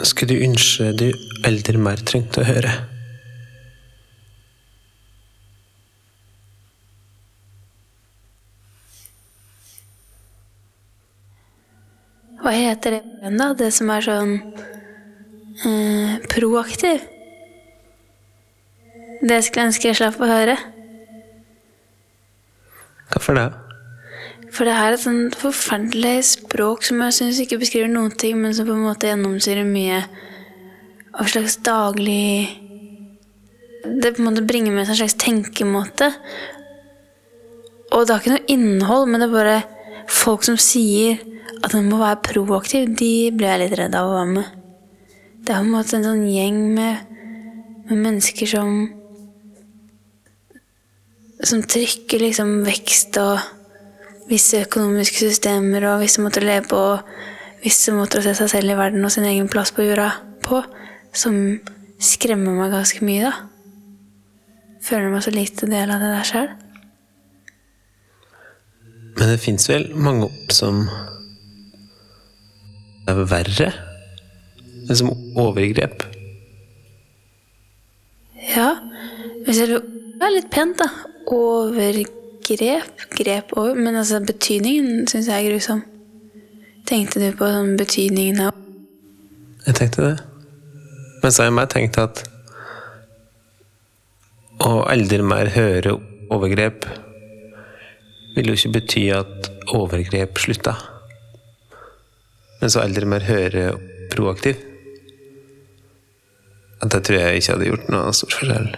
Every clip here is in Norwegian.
Hva skulle du ønske du eldre mer trengte å høre? Hva heter det igjen, da? Det som er sånn eh, proaktiv? Det skulle jeg ønske jeg slapp å høre. Hvorfor det? For det her er et sånt forferdelig språk som jeg syns ikke beskriver noen ting, men som på en måte gjennomsyrer mye av slags daglig Det på en måte bringer med seg en slags tenkemåte. Og det har ikke noe innhold, men det er bare folk som sier at man må være proaktiv, de blir jeg litt redd av å være med. Det er på en måte en sånn gjeng med, med mennesker som Som trykker liksom vekst og visse økonomiske systemer og visse måter å leve på og visse måter å se seg selv i verden og sin egen plass på jorda på, som skremmer meg ganske mye, da. Føler meg så lite del av det der sjøl. Men det fins vel mange som er verre? Som overgrep? Ja, hvis jeg er litt pent, da. Overgrep. Grep over. Men altså, betydningen syns jeg er grusom. Tenkte du på sånn betydningen av Jeg tenkte det. Men så har jeg meg tenkt at å aldri mer høre overgrep vil jo ikke bety at overgrep slutta. Men så aldri mer høre proaktiv. At det tror jeg ikke hadde gjort noe stor forskjell.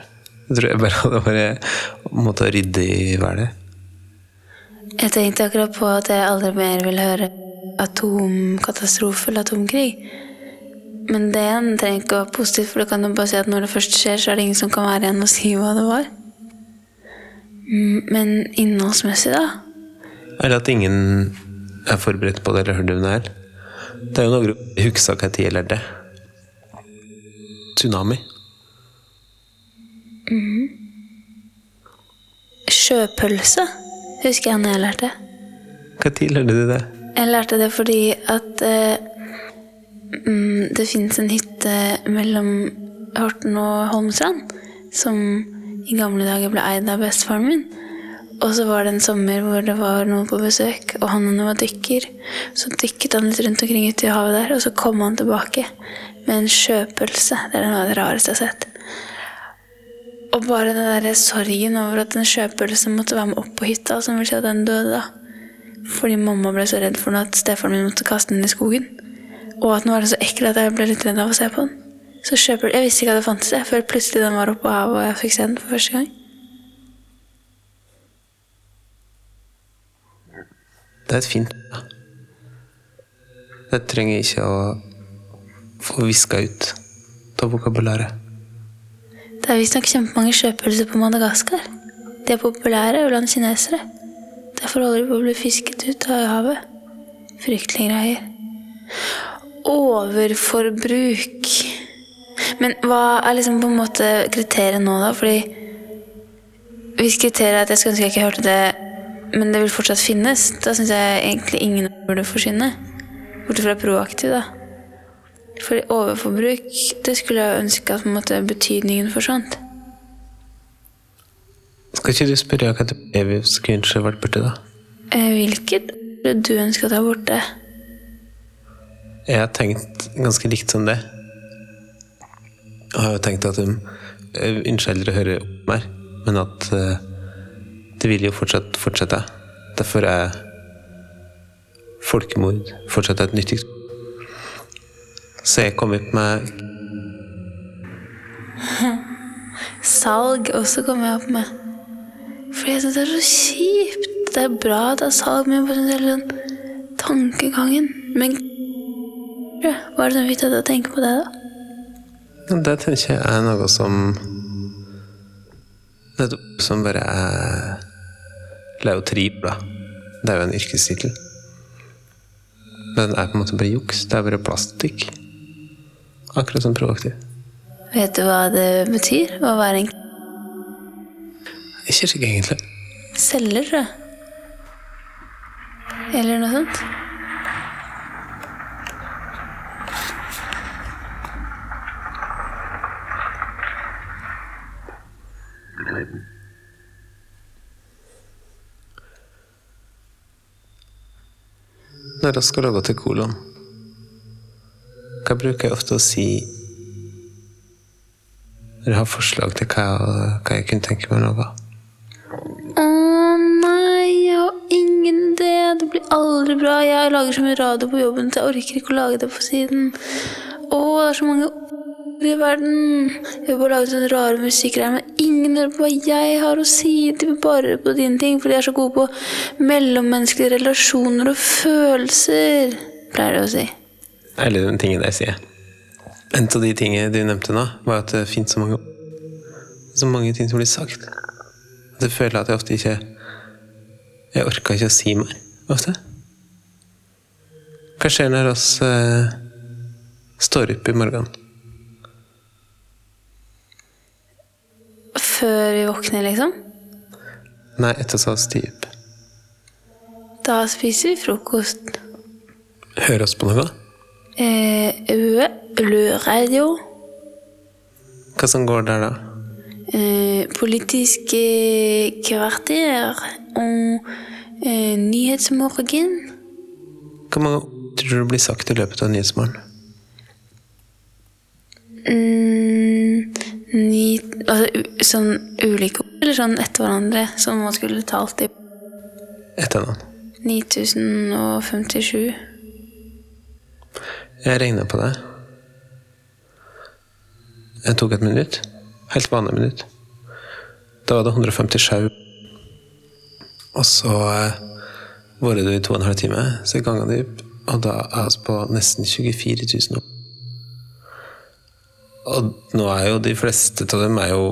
Jeg tror jeg bare hadde bare måttet rydde i været. Jeg tenkte akkurat på at jeg aldri mer vil høre atomkatastrofe eller atomkrig. Men det igjen trenger ikke å være positivt, for du kan jo bare si at når det først skjer, så er det ingen som kan være igjen og si hva det var. Mm, Men innholdsmessig, da? Eller at ingen er forberedt på det eller hørt om det her. Det er jo noe jeg husker hva jeg lærte. Tsunami. Sjøpølse husker jeg når jeg lærte. Tid lærte du det? Jeg lærte det fordi at eh, mm, det fins en hytte mellom Horten og Holmstrand som i gamle dager ble eid av bestefaren min. Og så var det en sommer hvor det var noen på besøk, og han var dykker. Så dykket han litt rundt omkring ute i havet der, og så kom han tilbake med en sjøpølse. Det er noe av det rareste jeg har sett. Og bare den der sorgen over at en sjøpølse måtte være med opp på hytta, som vil si at den døde da. Fordi mamma ble så redd for den at stefaren min måtte kaste den i skogen. Og at den var så ekkel at jeg ble litt redd av å se på den. Så sjøpølse, Jeg visste ikke at det fantes, jeg, før plutselig den var oppe på havet og jeg fikk se den for første gang. Det er et fint. Det trenger ikke å få viska ut av vokabularet. Det er visstnok kjempemange sjøpølser på Madagaskar. De er populære blant kinesere. Derfor holder de på å bli fisket ut av havet. Fryktelige greier. Overforbruk. Men hva er liksom på en måte kriteriet nå, da? Fordi hvis kriteriet er at jeg skulle ønske jeg ikke hørte det, men det vil fortsatt finnes, da syns jeg egentlig ingen burde forsvinne. Bortsett fra proaktiv, da. For overforbruk, det skulle jeg ønske at måte, betydningen forsvant. Skal ikke du spørre hva du vi skulle ønske vært borte, da? Eh, Hvilket du ønsker at ta borte? Jeg har tenkt ganske likt som det. Jeg har jo tenkt at hun... jeg ønsker aldri å høre opp mer, men at eh, det vil jo fortsatt fortsette. Derfor er folkemord fortsatt et nyttig Så jeg kom opp med Salg også kom jeg opp med. For jeg syns det er så kjipt. Det er bra at det er salg, men bare hele er sånn tankegangen. Men hva er det som fikk deg til å tenke på det, da? Det tenker jeg er noe som Det et som bare er Leotrip, da. Det er jo en yrkestittel. Men det er på en måte bare juks. Det er bare plastikk. Akkurat som proaktiv. Vet du hva det betyr å være en Ikke sikkert egentlig. selger, tror jeg? Eller noe sånt. Når skal lage til kolon, hva bruker jeg ofte å si når jeg har forslag til hva jeg, hva jeg kunne tenke meg lage? Å nei, jeg har ingen idé. Det blir aldri bra. Jeg lager så mye radio på jobben, så jeg orker ikke å lage det på siden. Å, det er så mange ord i verden. Jeg bare lage sånne rare musikkgreier, men ingen hører på hva jeg har å si. De vil bare på dine ting, for de er så gode på mellommenneskelige relasjoner og følelser, pleier de å si. Eller den tingen jeg sier. En av de tingene du nevnte nå, var at det fins så mange Så mange ting som blir sagt. At jeg føler at jeg ofte ikke Jeg orker ikke å si mer, ofte. Hva skjer når oss eh, står opp i morgenen? Før vi våkner, liksom. Nei, etter så stiger opp. Da spiser vi frokost. Hører oss på noe? Eh, radio. Hva som går der, da? Eh, politisk eh, kvarter og eh, nyhetsmorgen. Hvor mange tror du blir sagt i løpet av Nyhetsmorgen? Mm, ni, altså, sånn ulike ord, eller sånn etter hverandre, som man skulle talt i Etter noen. 9057. Jeg regna på det. Jeg tok et minutt. Helt vanlig minutt. Da var det 157. Og så eh, var det i to og en halv time, så ganga det opp. Og da er vi på nesten 24 000 år. Og nå er jo de fleste av dem er jo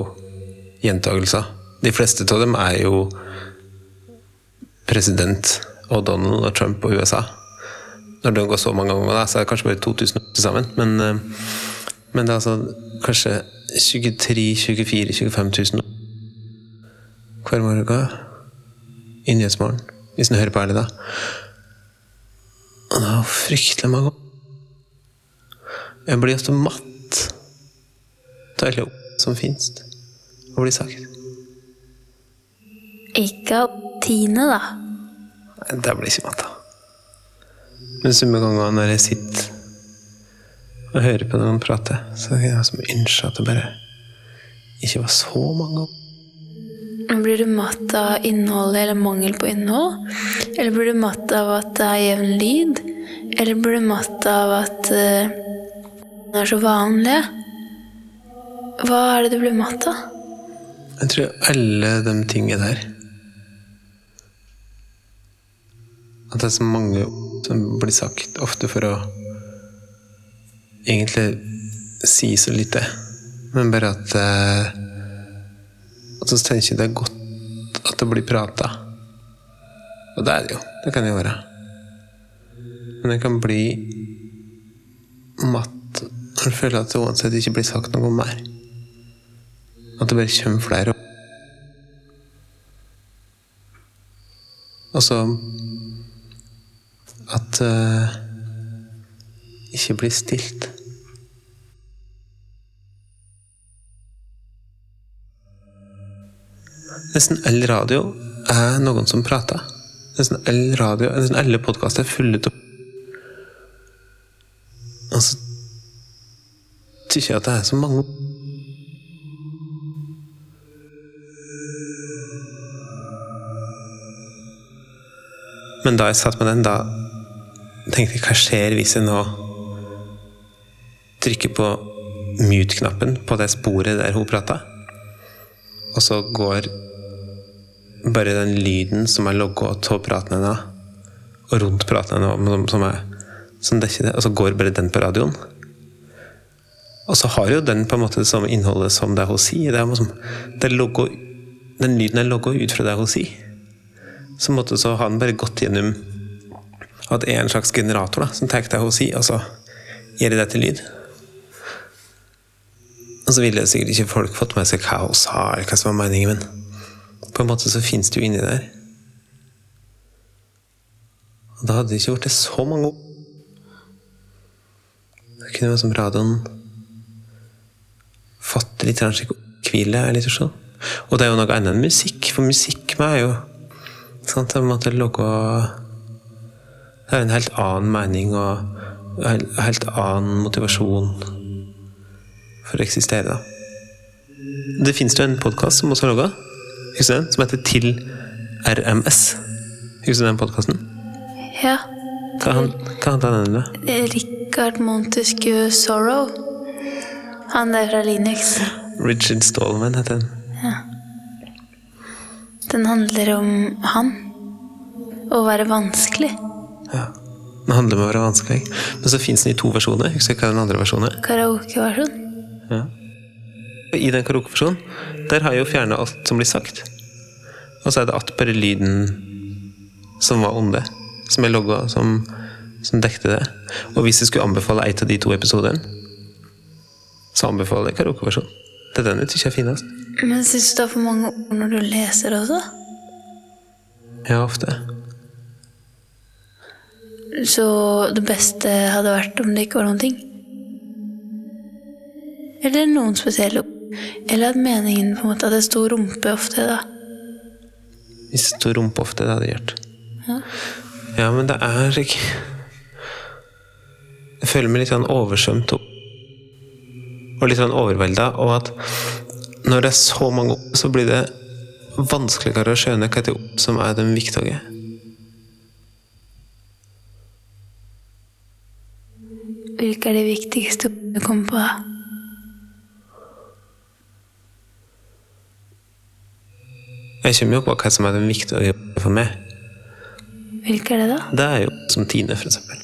gjentagelser. De fleste av dem er jo president og Donald og Trump og USA. Når det går så mange ganger, da, så er det kanskje bare 2000 til sammen. Men, eh, men det er altså kanskje 23 24 25 000 hver morgen i Nyhetsmorgen. Hvis en hører på ærlig, da. Og det er jo fryktelig mange Jeg blir ofte matt av alle ordene som finnes og blir sagt. Ikke av Tine, da. Det blir ikke matt av. Men så mange ganger når jeg sitter og hører på noen prate, så er jeg som ønsker at det bare ikke var så mange. Blir du matt av innholdet eller mangel på innhold? Eller blir du matt av at det er jevn lyd? Eller blir du matt av at uh, det er så vanlige? Hva er det du blir matt av? Jeg tror alle de tingene der At det er så mange som blir sagt, ofte for å egentlig si så lite. Men bare at eh, At så tenker jeg det er godt at det blir prata. Og det er det jo. Det kan det være. Men jeg kan bli matt når jeg føler at det uansett ikke blir sagt noe mer. At det bare kommer flere. Og så at uh, ikke blir stilt. Nesten all radio er noen som prater. Nesten all radio, nesten alle podkaster er fulle av Og så syns jeg at det er så mange Men da jeg satt med den, da tenkte hva skjer hvis jeg nå trykker på mute-knappen på det sporet der hun prata, og så går bare den lyden som er logga av praten hennes, og rundt praten hennes, som som dekker det, og så går bare den på radioen. Og så har jo den på en måte det samme innholdet som det hun sier. Det er liksom, det er logo, den lyden er logga ut fra det hun sier så, måtte, så har den bare gått gjennom at det er en slags generator da, som tar deg hos sier, og så gjør det til lyd. Og så ville sikkert ikke folk fått med seg hva hun sa, eller hva som var meningen, men på en måte så finnes det jo inni der. Og da hadde det ikke blitt så mange ord. Det kunne være som radioen fått litt hvile. litt sånn. Og det er jo noe annet enn musikk, for musikk med er jo sant, Jeg måtte lage Det er en helt annen mening og en helt annen motivasjon for å eksistere. Det finnes jo en podkast som også har logga, som heter Til RMS. Husker du den podkasten? Ja. Hva han- handler den om? Richard Montesquieu Sorrow. Han der fra Linux. Richard Stallman heter den. Den handler om han. Å være vanskelig. Ja. Den handler om å være vanskelig. Men så fins den i to versjoner. Husker ikke hva den andre versjonen er? Karaokeversjon. Ja. I den karaokeversjonen der har jeg jo fjerna alt som blir sagt. Og så er det att bare lyden som var onde, som jeg logga, som, som dekte det. Og hvis jeg skulle anbefale en av de to episodene, så anbefaler jeg karaokeversjonen. Det er den jeg syns er finest. Men syns du det er for mange ord når du leser også? Ja, ofte. Så det beste hadde vært om det ikke var noen ting? Eller noen spesielle? Eller at meningen på en måte at det sto rumpe ofte, da? Hvis det sto rumpe ofte, det hadde gjort. Ja. Ja, men det er ikke Jeg føler meg litt sånn oversvømt og, og litt sånn overvelda, og at når det er så mange ord, så blir det vanskeligere å skjønne hva som er de viktige. Hvilke er de viktigste du kommer på? Jeg kommer jo på hva som er de viktige for meg. Hvilke er det, da? Det er jo som Tine, for eksempel.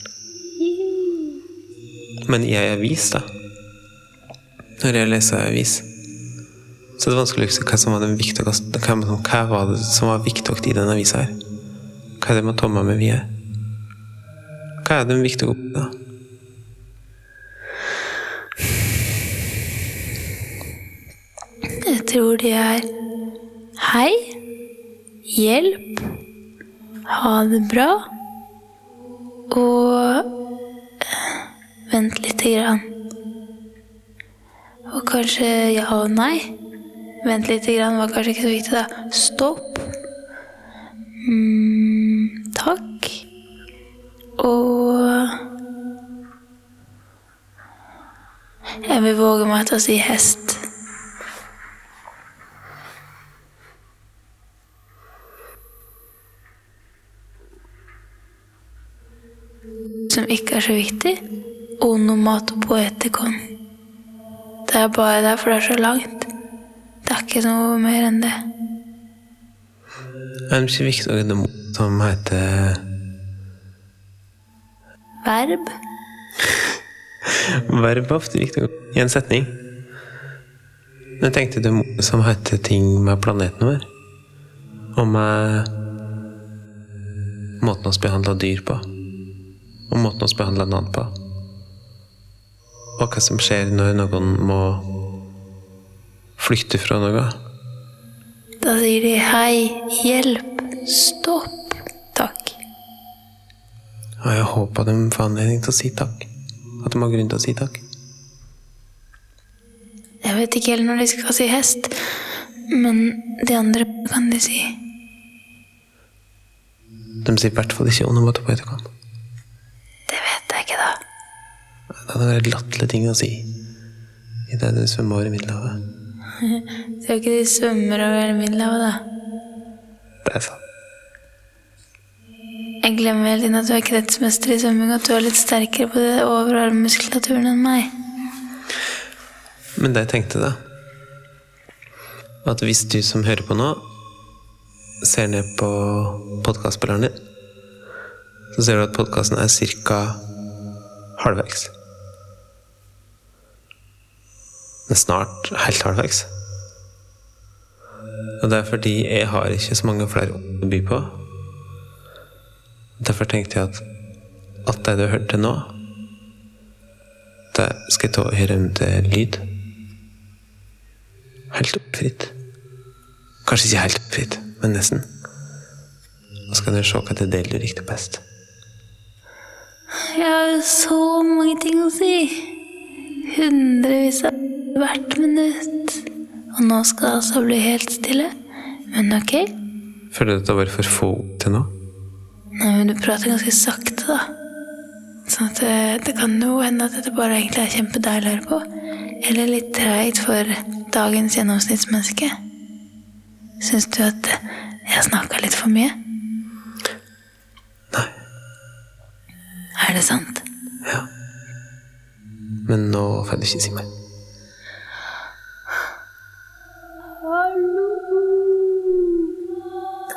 Men jeg er avis, da Når jeg leser er avis, så det er vanskelig å huske hva som var det viktigste Hva, var det som var viktigst i den avisa her? Hva er det man tar med meg er? Hva er de viktige ordene? da? Jeg tror de er hei, hjelp, ha det bra og eh, vent lite grann. Og kanskje ja og nei. Vent lite grann var kanskje ikke så viktig, da. Stopp. Mm, takk. Og Jeg vil våge meg til å si hest. Som ikke er så viktig. Onomatopoetikon. Det er bare derfor det er så langt. Det er ikke noe mer enn det. Er det ikke viktig ord som heter Verb. Verb er ofte viktig i en setning. Jeg tenkte det som heter ting med planeten vår. Og med måten vi behandler dyr på. Og måten vi behandler noen på. Og hva som skjer når noen må flykte fra noe. Da sier de hei, hjelp, stopp, takk. Og jeg håper de får anledning til å si takk. At de har grunn til å si takk. Jeg vet ikke helt når de skal si hest, men de andre kan de si. De sier i hvert fall ikke onomatopoetikon. Det vet jeg ikke, da. Det hadde vært latterlige ting å si i det du svømmer over i Middelhavet. Skal ikke de svømmer over Middelhavet, da? Det er sant. Jeg glemmer hele tiden at du er kretsmester i svømming, og at du er litt sterkere på det overarmmuskulaturen enn meg. Men det jeg tenkte, da At hvis du som hører på nå, ser ned på podkastspilleren din, så ser du at podkasten er ca. halvveis. Er snart helt halvveis. Og det er fordi jeg har ikke så mange flere å by på. Derfor tenkte jeg at alt det du hørte nå, det skal jeg ta og høre om til lyd. Helt oppfritt. Kanskje ikke helt oppfritt, men nesten. Og så kan du se hva det del du likte best. jeg har jo så mange ting å si. Hundrevis av hvert minutt. Og nå skal det altså bli helt stille. Men ok. Føler du at det var for få til nå? Nei, men du prater ganske sakte, da. Sånn at det, det kan jo hende at dette bare egentlig er kjempedeilig å høre på. Eller litt treigt for dagens gjennomsnittsmenneske. Syns du at jeg snakka litt for mye? Nei. Er det sant? Ja. Men nå får jeg ikke si mer.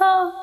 Takk!